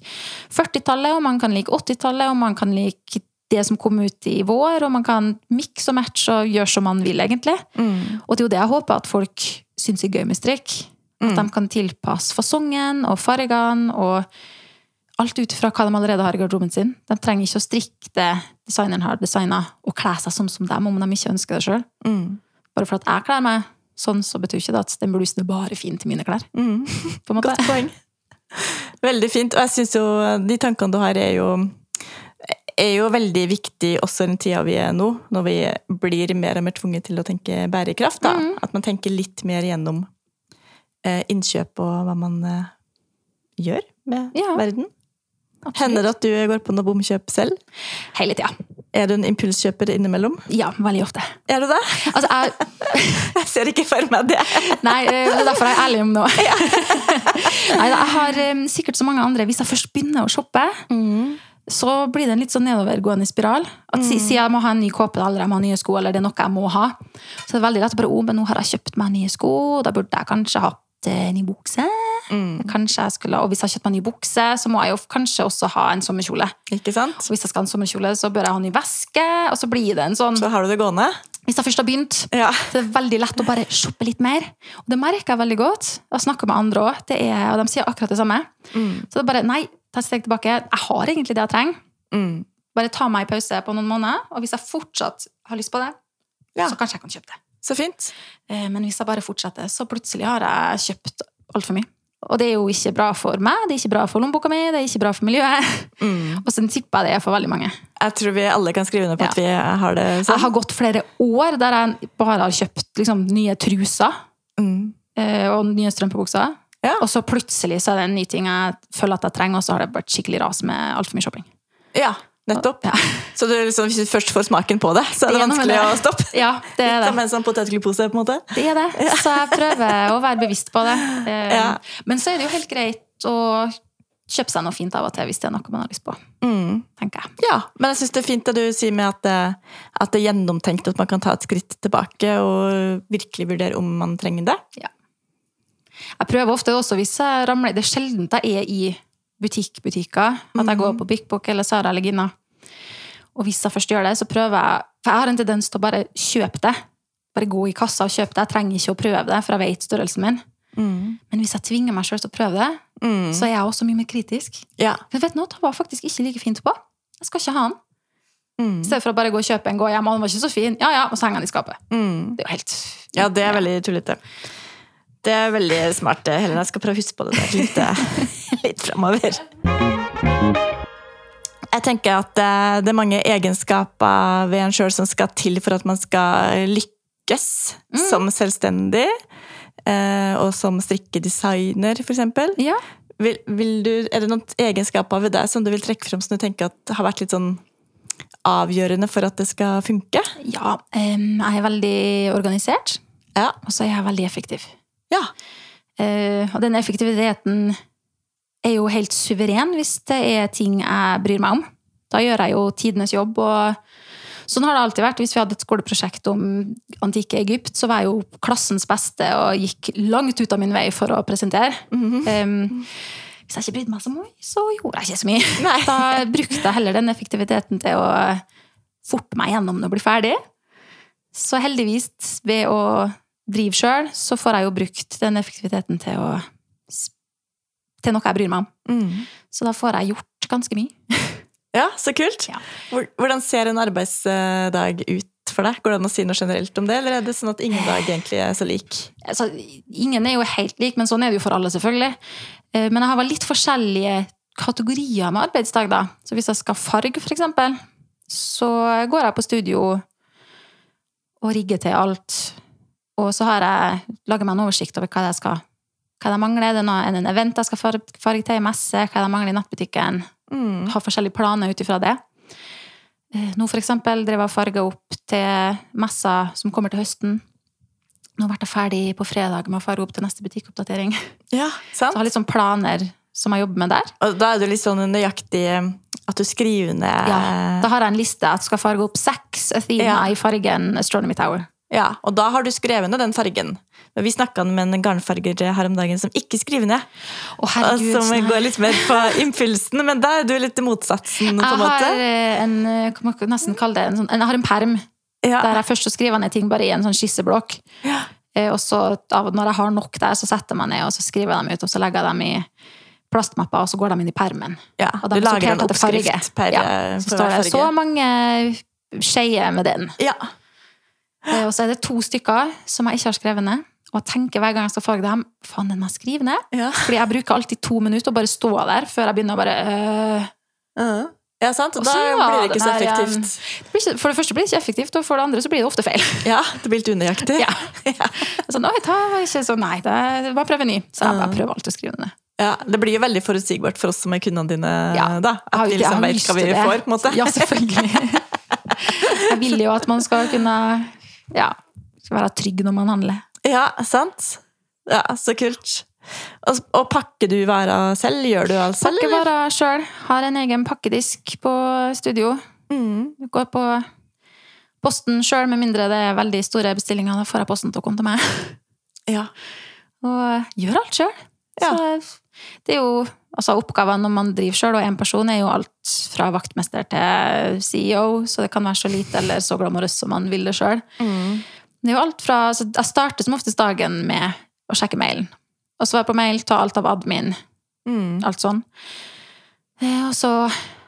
40-tallet, og man kan like 80-tallet, og man kan like det som kom ut i vår, og man kan mikse og matche og gjøre som man vil, egentlig. Mm. Og det er jo det jeg håper at folk syns er gøy med strikk. At Mm. de kan tilpasse fasongen og fargene og alt ut fra hva de allerede har i garderoben sin. De trenger ikke å strikke det designeren har designa, og kle seg sånn som dem om de ikke ønsker det sjøl. Mm. Bare for at jeg kler meg sånn, så betyr ikke det at den blusen er bare fin til mine klær. Mm. på en måte. Godt poeng. Veldig fint. Og jeg syns jo de tankene du har, er jo, er jo veldig viktig også i den tida vi er nå, når vi blir mer og mer tvunget til å tenke bærekraft. Da. Mm. At man tenker litt mer gjennom eh, innkjøp og hva man eh, gjør med Ja. verden. Absolutt. Hender det at du går på noe bomkjøp selv? Hele tida. Er du en impulskjøper innimellom? Ja, veldig ofte. Er du det? Altså, jeg, Jeg ser ikke for meg det. nei, eh, det er derfor jeg er ærlig om nå. nei, jeg har eh, sikkert så mange andre Hvis jeg først begynner å shoppe, så blir det en litt sånn nedovergående spiral. At siden si jeg må ha en ny kåpe eller jeg må ha nye sko, eller det er noe jeg må ha, så det er veldig lett å bare oh, men nå har jeg kjøpt meg nye sko, da burde jeg kanskje hatt eh, ny bukse. Kanskje jeg skulle, og hvis jeg har kjøpt meg ny bukse, så må jeg jo kanskje også ha en sommerkjole. Ikke sant? Og hvis jeg skal ha en sommerkjole, så bør jeg ha ny veske, og så blir det en sånn Så har du det gående. Hvis jeg først har begynt, Ja. så er det veldig lett å bare shoppe litt mer. Og det merker jeg veldig godt. Jeg snakker med andre òg, og de sier akkurat det samme. Så det er bare nei, ta et steg tilbake. Jeg har egentlig det jeg trenger. Mm. Bare ta meg en pause på noen måneder, og hvis jeg fortsatt har lyst på det, Ja. så kanskje jeg kan kjøpe det. Så fint. Eh, Men hvis jeg bare fortsetter, så plutselig har jeg kjøpt altfor mye. Og det er jo ikke bra for meg, det er ikke bra for lommeboka mi, det er ikke bra for miljøet. Og så tipper jeg det er for veldig mange. Jeg tror vi alle kan skrive under på at vi har det Jeg sånn. har gått flere år der jeg bare har kjøpt liksom, nye truser Mm. eh, og nye strømpebukser. Ja. Og så plutselig så er det en ny ting jeg føler at jeg trenger, og så har det vært skikkelig ras med altfor mye shopping. Ja, nettopp. Ja. Så du, liksom, hvis du først får smaken på det, så er det, Det er vanskelig det. å stoppe. Ja, det er Som det. en sånn potetgullpose, på en måte. Det er det. Så jeg prøver å være bevisst på det. Eh, Ja. Men så er det jo helt greit å kjøpe seg noe fint av og til hvis det er noe man har lyst på. Mm. tenker jeg. Ja, men jeg syns det er fint det du sier med at det, at det er gjennomtenkt, at man kan ta et skritt tilbake og virkelig vurdere om man trenger det. Ja. Jeg prøver ofte også hvis jeg ramler Det er sjelden jeg er i butikk-butikker. At jeg går på Bik Bok eller Sara eller Gina. Og hvis jeg først gjør det, så prøver jeg For jeg har en tendens til å bare kjøpe det. Bare gå i kassa og kjøpe det. Jeg trenger ikke å prøve det, for jeg vet størrelsen min. Men hvis jeg tvinger meg sjøl til å prøve det, Mm. så er jeg også mye mer kritisk. Ja. For vet du det var faktisk ikke like fint på. Jeg skal ikke ha den. Mm. I stedet for å bare gå og kjøpe en, gå hjem, og den var ikke så fin. Ja, ja, og så henger den i skapet. Mm. Det er jo helt Ja, det er veldig tullete. Det er veldig smart, Helen. Jeg skal prøve å huske på det der litt, eh, litt framover. Jeg tenker at eh, det er mange egenskaper ved en sjøl som skal til for at man skal lykkes som selvstendig. eh, Og som strikkedesigner, for eksempel. Ja. Vil, vil du, er det noen egenskaper ved deg som du vil trekke frem som du tenker at har vært litt sånn avgjørende for at det skal funke? ja jeg er veldig organisert, Ja. og så er jeg veldig effektiv. Ja. Eh, og den effektiviteten er jo helt suveren hvis det er ting jeg bryr meg om. Da gjør jeg jo tidenes jobb, og sånn har det alltid vært. Hvis vi hadde et skoleprosjekt om antikke Egypt, så var jeg jo klassens beste og gikk langt ut av min vei for å presentere. Em, hvis jeg ikke brydde meg så mye, så gjorde jeg ikke så mye. Nei. Da brukte jeg heller den effektiviteten til å forte meg gjennom det og bli ferdig. Så heldigvis, ved å drive sjøl, så får jeg jo brukt den effektiviteten til å til noe jeg bryr meg om. Mm. Så da får jeg gjort ganske mye. Ja, så kult. Ja. Hvordan ser en arbeidsdag ut for deg? Går det an å si noe generelt om det, eller er det sånn at ingen dag egentlig er så lik? Altså, ingen er jo helt lik, men sånn er det jo for alle, selvfølgelig. Eh, Men jeg har vel litt forskjellige kategorier med arbeidsdag, da. Så hvis jeg skal farge, for eksempel, så går jeg på studio og rigger til alt. Og så har jeg laget meg en oversikt over hva jeg skal hva jeg mangler. Er det noe, en event jeg skal farge, til i messe? Hva jeg mangler i nattbutikken? Mm. har forskjellige planer ut ifra det. Eh, Nå for eksempel drev jeg og farga opp til messa som kommer til høsten. Nå ble jeg ferdig på fredag med å farge opp til neste butikkoppdatering. Ja, Så jeg har litt sånn planer som jeg jobber med der. Og da er du litt sånn nøyaktig eh, at du skriver ned Ja, da har jeg en liste at jeg skal farge opp seks Athena Ja. i fargen Astronomy Tower. Ja, og da har du skrevet ned den fargen. Men vi snakka med en garnfarger her om dagen som ikke skriver ned. Å, herregud. som nei. går litt mer på impulsen, men da er du litt motsatsen, på en jeg måte. har eh, en, eh, hva man nesten kalle det, en sånn, jeg har en perm Ja. der jeg først skriver ned ting bare i en sånn skisseblokk. Ja. Eh, Og så når jeg har nok der, så setter jeg meg ned og så skriver jeg dem ut, og så legger jeg dem i plastmapper, og så går de inn i permen. Ja, du er lager en oppskrift per, Ja, eh, Så står det så mange skeier med den. Ja. Eh, Og så er det to stykker som jeg ikke har skrevet ned. Og jeg tenker hver gang jeg skal farge dem, faen, den må jeg skrive ned. Ja. Fordi jeg bruker alltid to minutter og bare stå der før jeg begynner å bare øh. Ja. ja, sant? Da ja, blir det ikke så effektivt. det blir ikke, For det første blir det ikke effektivt, og for det andre så blir det ofte feil. Ja, det blir litt unøyaktig. Ja. Sånn, oi, ta, var ikke så, nei, det, bare prøve ny. Så jeg bare prøver alltid å skrive det ned. Ja, Det blir jo veldig forutsigbart for oss som er kundene dine. Ja. da. At vi liksom vet hva vi får. på en måte. Ja, selvfølgelig. Jeg vil jo at man skal kunne ja, skal være trygg når man handler. Ja, sant? Ja, Så kult. Og, og pakker du varer selv? Gjør du alt selv? Pakker varer sjøl. Har en egen pakkedisk på studio. Mm. Går på posten sjøl, med mindre det er veldig store bestillinger. Da får jeg posten til å komme til meg. Ja. Og gjør alt sjøl. Ja. Så det er jo altså Oppgavene når man driver sjøl, og én person, er jo alt fra vaktmester til CEO, så det kan være så lite eller så glamorøst som man vil det sjøl. Mm. Det er jo alt fra altså Jeg starter som oftest dagen med å sjekke mailen. Og svare på mail, ta alt av admin, Mm. alt sånn. Eh, Og så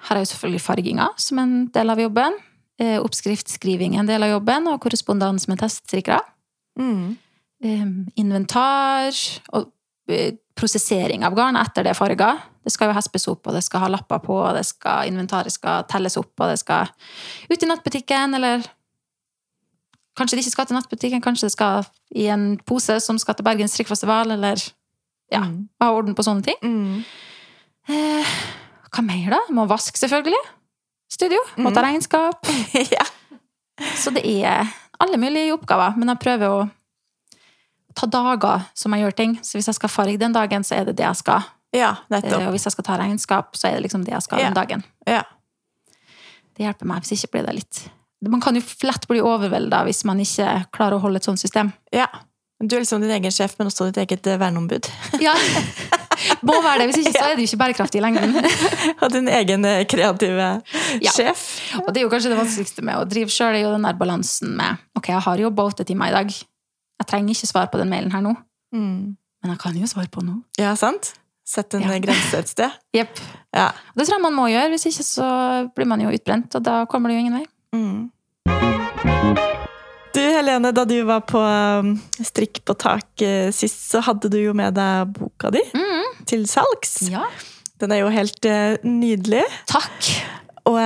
har jeg jo selvfølgelig farginga som en del av jobben. Eh, Oppskriftskriving en del av jobben, og korrespondanse med teststrikkere. Mm. Inventar og eh, prosessering av garn etter det er farga. Det skal jo hespes opp, og det skal ha lapper på, og det skal, inventaret skal telles opp, og det skal ut i nettbutikken, eller Kanskje det ikke skal til nettbutikken, kanskje det skal i en pose som skal til Bergens strikkfestival, eller ja, Mm. ha orden på sånne ting. Mm. Eh, hva mer, da? Må vaske, selvfølgelig. Studio. Må ta regnskap. ja. Så det er alle mulige oppgaver. Men jeg prøver å ta dager som jeg gjør ting. Så hvis jeg skal farge den dagen, så er det det jeg skal. ja, Eh, nettopp. Og hvis jeg skal ta regnskap, så er det liksom det jeg skal Ja. den dagen. Ja. Det hjelper meg. Hvis ikke blir det litt Man kan jo lett bli overvelda hvis man ikke klarer å holde et sånt system. ja. Du er liksom din egen sjef, men også ditt eget eh, verneombud. Ja. Må være det. Hvis ikke så er det jo ikke bærekraftig i lengden. Og din egen eh, kreative Ja. sjef. Og det er jo kanskje det vanskeligste med å drive sjøl, er jo den der balansen med Ok, jeg har jobba åtte timer i dag. Jeg trenger ikke svar på den mailen her nå, Mm. men jeg kan jo svare på noe. Ja, sant? Sett en Ja. eh, grense et sted. Jepp. Ja. Det tror jeg man må gjøre, hvis ikke så blir man jo utbrent, og da kommer det jo ingen vei. Mm. Du Helene, da du var på um, Strikk på tak eh, sist, så hadde du jo med deg boka di til salgs. Ja. Den er jo helt eh, nydelig. Takk! Og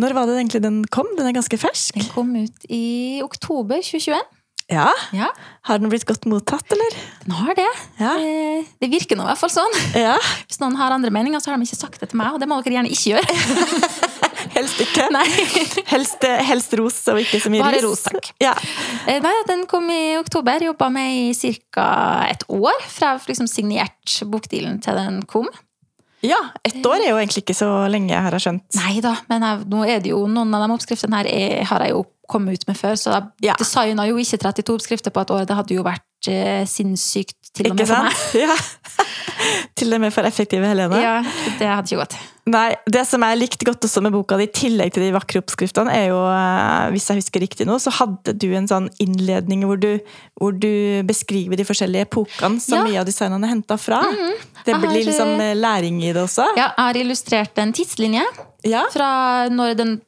når var det egentlig den kom? Den er ganske fersk. Den kom ut i oktober 2021. Ja. Ja, Har den blitt godt mottatt, eller? den har det. Ja. Eh, Det virker nå i hvert fall sånn. Ja. Hvis noen har andre meninger, så har de ikke sagt det til meg, og det må dere gjerne ikke gjøre. Helst ikke. Nei. Helst, eh, helst ros og ikke så mye Bare ris. ros, takk. Ja. Eh, Nei, den kom i oktober. Jobba med i ca. et år fra jeg liksom signert bokdealen til den kom. ja. Ett år er jo egentlig ikke så lenge, jeg har jeg skjønt. Nei da, men jeg, nå er det jo noen av de oppskriftene her er, har jeg jo kommet ut med før, så jeg Ja. designa jo ikke 32 oppskrifter på et år. Det hadde jo vært eh, sinnssykt til og med for meg. Ja. Til og med for effektive Helene. Ja, det hadde ikke gått. Nei, Det som jeg likte godt også med boka di, i tillegg til de vakre oppskriftene, er jo, eh, hvis jeg husker riktig nå, så hadde du en sånn innledning hvor du, hvor du beskriver de forskjellige epokene som Ja. Mye av designene er henta fra. Det Jeg har, blir liksom eh, læring i det også. Ja, jeg har illustrert en tidslinje Ja. fra når den,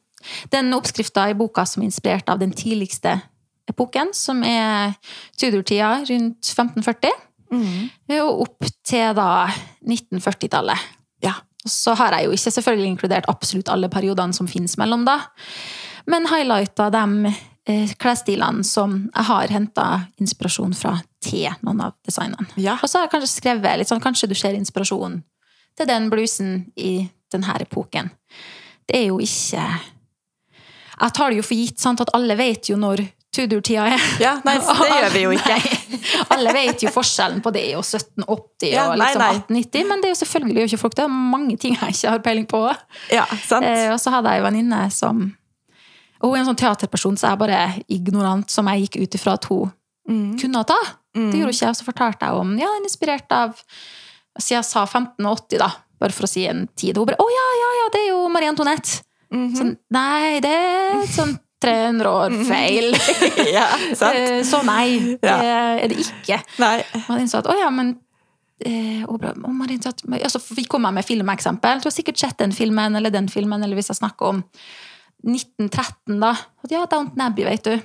den oppskrifta i boka som er inspirert av den tidligste epoken, som er Tudor-tida rundt 1540, Mm. og opp til da 1940-tallet. ja. Og så har jeg jo ikke selvfølgelig inkludert absolutt alle periodene som finnes mellom da, men highlighta de eh, klesstilene som jeg har henta inspirasjon fra til noen av designene. Ja. Og så har jeg kanskje skrevet litt sånn, kanskje du ser inspirasjon til den blusen i denne epoken. Det er jo ikke Jeg tar det jo for gitt sant, at alle vet jo når Tudor-tida er. Ja, nei, det gjør vi jo ikke. Alle vet jo forskjellen på det og 1780 Ja, og liksom nei. 1890, men det er jo selvfølgelig jo ikke folk. Det er mange ting jeg ikke har peiling på. Ja, sant? Eh, og så hadde jeg en venninne som og Hun er en sånn teaterperson, så jeg er bare ignorant, som jeg gikk ut ifra at hun Mm. kunne ta. Det gjorde hun ikke. Og så fortalte jeg om ja, den er inspirert av Siden jeg sa 1580, da, bare for å si en tid. Og hun bare 'Å ja, ja, ja, det er jo Marie Antoinette'. Mhm. Sånn, nei, det er sånn 300 år feil. ja, sant? Eh, Så nei, det er det ikke. Nei. Man innså at å ja, men eh, og bra- om Marin Tatt- altså, Vi kommer med filmeksempel. Du har sikkert sett den filmen eller den filmen, eller hvis jeg snakker om 1913, da. At Ja, Downton Abbey, vet du.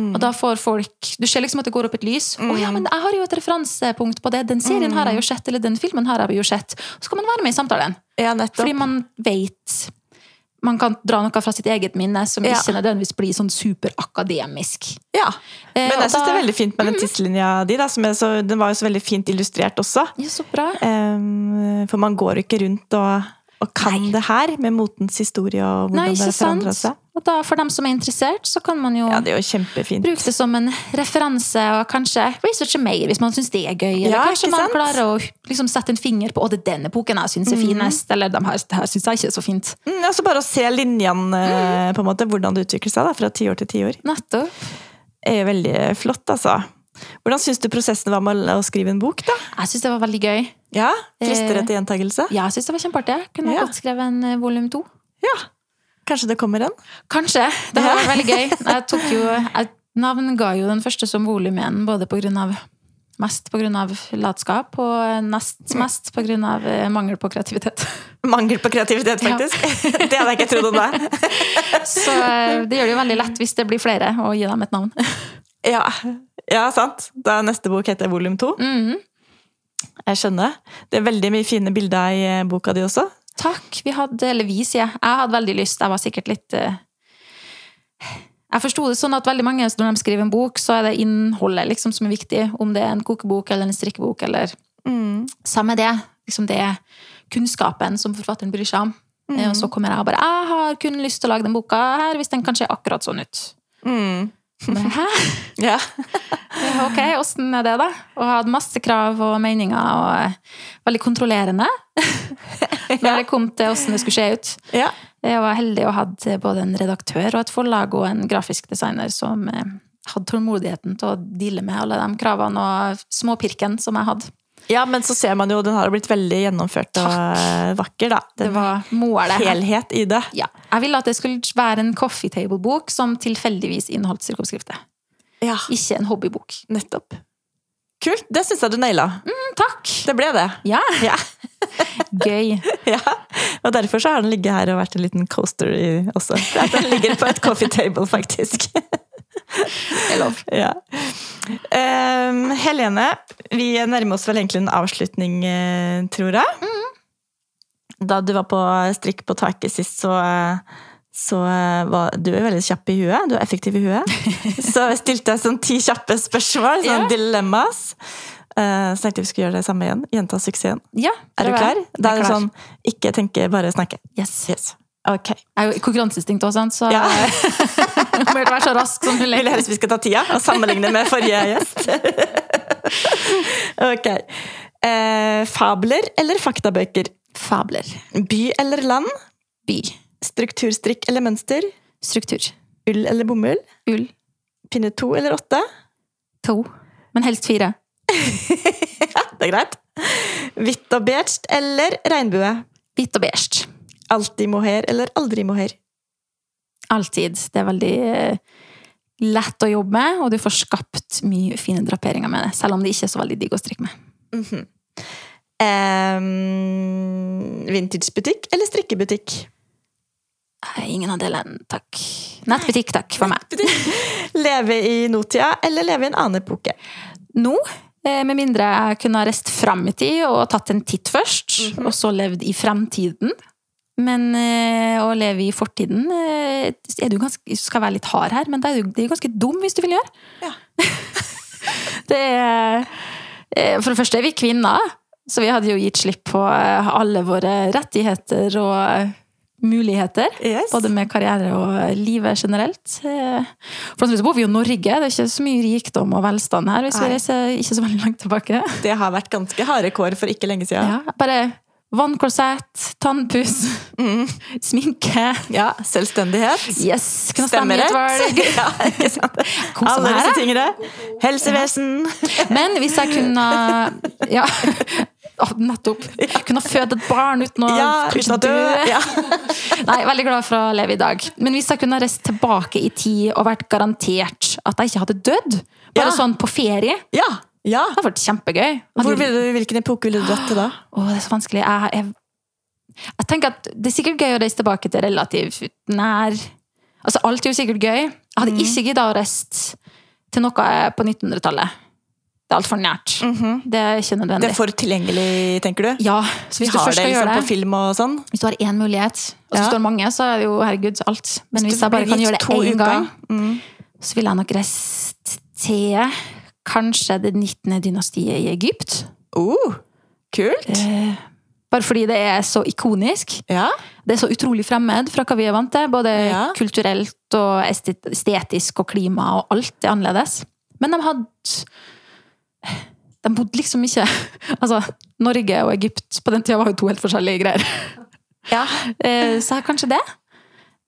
Og da får folk Du ser liksom at det går opp et lys. Å ja, men jeg har jo et referansepunkt på det. Den serien har jeg jo sett, eller den filmen har jeg jo sett. Så kan man være med i samtalen. Ja. Fordi man vet Man kan dra noe fra sitt eget minne som Ja. ikke nødvendigvis blir sånn superakademisk. Ja. Eh, Men jeg syns det er veldig fint med den tidslinja di. Da, som er så, den var jo så veldig fint illustrert også. Ja, så bra. Um, for man går jo ikke rundt og, og kan Nei. det her med motens historie og hvordan Nei, det forandra seg. Og da, for dem som er interessert, så kan man jo Ja, det er jo bruke det som en referanse, og kanskje researche mer hvis man syns det er gøy. Eller Ja, kanskje man klarer å liksom, sette en finger på å, det er denne boken jeg syns er finest, eller de her, det her syns jeg ikke er så fint. Mm, altså bare å se linjene, eh, på en måte, hvordan det utvikler seg da, fra tiår til tiår, Nettopp. er jo veldig flott, altså. Hvordan syns du prosessen var med å skrive en bok, da? Jeg syns det var veldig gøy. Ja, Frister det Eh, til gjentakelse? Ja, jeg syns det var kjempeartig. Kunne Ja. godt skrevet en eh, volum to. Ja. Kanskje det kommer en? Kanskje. Det har vært veldig gøy. Jeg tok jo, jeg navnga jo den første som volum igjen, både på grunn av Mest av latskap, og nest mest av eh, mangel på kreativitet. Mangel på kreativitet, Ja. faktisk. det hadde jeg ikke trodd om deg. Så eh, det gjør det jo veldig lett hvis det blir flere, å gi dem et navn. Ja. ja, sant. Da neste bok heter volum to. -hmm. Jeg skjønner. Det er veldig mye fine bilder i eh, boka di også. Takk. Vi hadde, eller vi, sier jeg. Jeg hadde veldig lyst. Jeg var sikkert litt eh, Jeg forsto det sånn at veldig mange når de skriver en bok, så er det innholdet liksom som er viktig. Om det er en kokebok eller en strikkebok eller Samme det. Liksom det er kunnskapen som forfatteren bryr seg om. Mm. Og så kommer jeg og bare Jeg har kun lyst til å lage den boka her hvis den kan se akkurat sånn ut. Mm. Men, Hæ? Ja. Ja, Ok, åssen er det, da? Og jeg hadde masse krav og meninger, og eh, veldig kontrollerende. Når det kom til åssen det skulle se ut. ja. Jeg var heldig og hadde både en redaktør og et forlag og en grafisk designer som eh, hadde tålmodigheten til å deale med alle de kravene og småpirken som jeg hadde. Ja, men så ser man jo, den har blitt veldig gjennomført og eh, vakker, da. Det var målet. helhet i det. Ja. Jeg ville at det skulle være en coffee table-bok som tilfeldigvis inneholdt strikkeoppskrifter. Ja, Ikke en hobbybok. nettopp. Kult. Det syns jeg du naila. Mm, takk! Det ble det. Ja, Ja. gøy. ja. Og derfor så har den ligget her og vært en liten coaster i, også. Den ligger på et coffee table, faktisk. Det er lov. Ja. Um, Helene, vi nærmer oss vel egentlig en avslutning, eh, tror jeg. Da du var på strikk på taket sist, så, eh, så eh, var du er veldig kjapp i huet. Du er effektiv i huet. Så jeg stilte sånn ti kjappe spørsmål, sånn Ja. dilemmas. Uh, Så tenkte vi skulle gjøre det samme igjen. Gjenta suksessen. Ja, Er du klar? Da er det sånn ikke tenke, bare snakke. Yes. Yes. Ok. Jeg er jo konkurranseinstinkt òg, sant? så Ja. må være så rask som Vil mulig. helst vi skal ta tida og sammenligne med forrige gjest. ok. Uh, fabler eller faktabøker? Fabler. By eller land? By. Strukturstrikk eller mønster? Struktur. Ull eller bomull? Ull. Pinne to eller åtte? To. Men helst fire. Det er greit. Hvitt og beige eller regnbue? Hvitt og beige. Alltid mohair eller aldri mohair? Alltid. Det er veldig eh, lett å jobbe med, og du får skapt mye fine draperinger med det. Selv om det ikke er så veldig digg å strikke med. Mm -hmm. um, Vintagebutikk eller strikkebutikk? Ingen av delene, takk. Nettbutikk, takk, for meg. Leve i nåtida eller leve i en annen epoke? Nå, eh, med mindre jeg kunne ha reist fram i tid og tatt en titt først, Mhm. og så levd i fremtiden. Men eh, å leve i fortiden eh, er du ganske, skal være litt hard her, men det er jo det er ganske dum hvis du vil gjøre. Ja. det er, for det første er vi kvinner, så vi hadde jo gitt slipp på alle våre rettigheter og muligheter. Yes. Både med karriere og livet generelt. Eh, For så bor vi jo i Norge, det er ikke så mye rikdom og velstand her. hvis vi Nei. reiser ikke så veldig langt tilbake. Det har vært ganske harde kår for ikke lenge siden. Ja, bare vannkorsett, tannpuss, Mm. sminke. Ja, selvstendighet. Yes! Stemmerett. ja, ikke sant? Kose Alle disse tingene. Helsevesen. Men hvis jeg kunne Ja, nettopp. Kunne føde et barn uten å Ja, uten dø. Ja. Nei, veldig glad for å leve i dag. Men hvis jeg kunne reist tilbake i tid og vært garantert at jeg ikke hadde dødd, bare Ja. sånn på ferie, ja. Ja. Det hadde vært kjempegøy. Hvor hvilken epoke ville du dratt til da? Åh, det er så vanskelig. Jeg, jeg, jeg tenker at det er sikkert gøy å reise tilbake til relativt nær Altså, alt er jo sikkert gøy. Jeg hadde ikke gidda å reise til noe på 1900-tallet. Det er altfor nært. Det er ikke nødvendig. Det er for tilgjengelig, tenker du? Ja, så Vi hvis du har først det liksom det, på film og sånn. Hvis du har én mulighet, og så Ja. står mange, så er det jo herregud alt. Men hvis, hvis jeg bare kan gjøre det én gang, Mm. så vil jeg nok reist til kanskje det 19. dynastiet i Egypt. Oh, kult! Eh, bare fordi det er så ikonisk. Ja. Det er så utrolig fremmed fra hva vi er vant til. Både Ja. kulturelt og estetisk og klima og alt er annerledes. Men de hadde De bodde liksom ikke Altså, Norge og Egypt på den tida var jo to helt forskjellige greier. ja. Eh, Så kanskje det.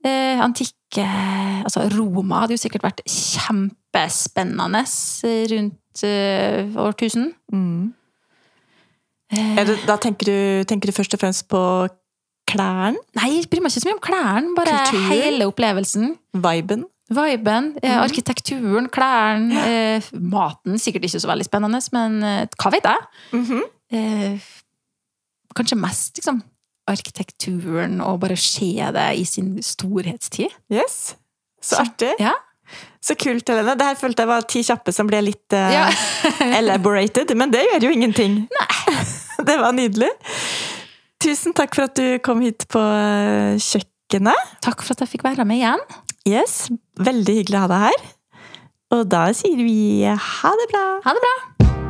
Antikk Antikke Altså, Roma hadde jo sikkert vært kjempespennende rundt eh, årtusen. Mm. Eh, det, da tenker du, tenker du først og fremst på klærne? Nei, jeg bryr meg ikke så mye om klærne. Bare Kultur, hele opplevelsen. Viben? Viben, eh, Mhm. arkitekturen, klærne, eh, maten. Sikkert ikke så veldig spennende, men eh, hva vet jeg? Mhm. Eh, kanskje mest liksom, arkitekturen, og bare se det i sin storhetstid. Yes. Så Så- artig. Ja. Så kult, Helene. Det her følte jeg var ti kjappe som ble litt eh, Ja. elaborated, men det gjør jo ingenting. Nei. det var nydelig. Tusen takk for at du kom hit på kjøkkenet. Takk for at jeg fikk være med igjen. Yes, Veldig hyggelig å ha deg her. Og da sier vi ha det bra. Ha det bra!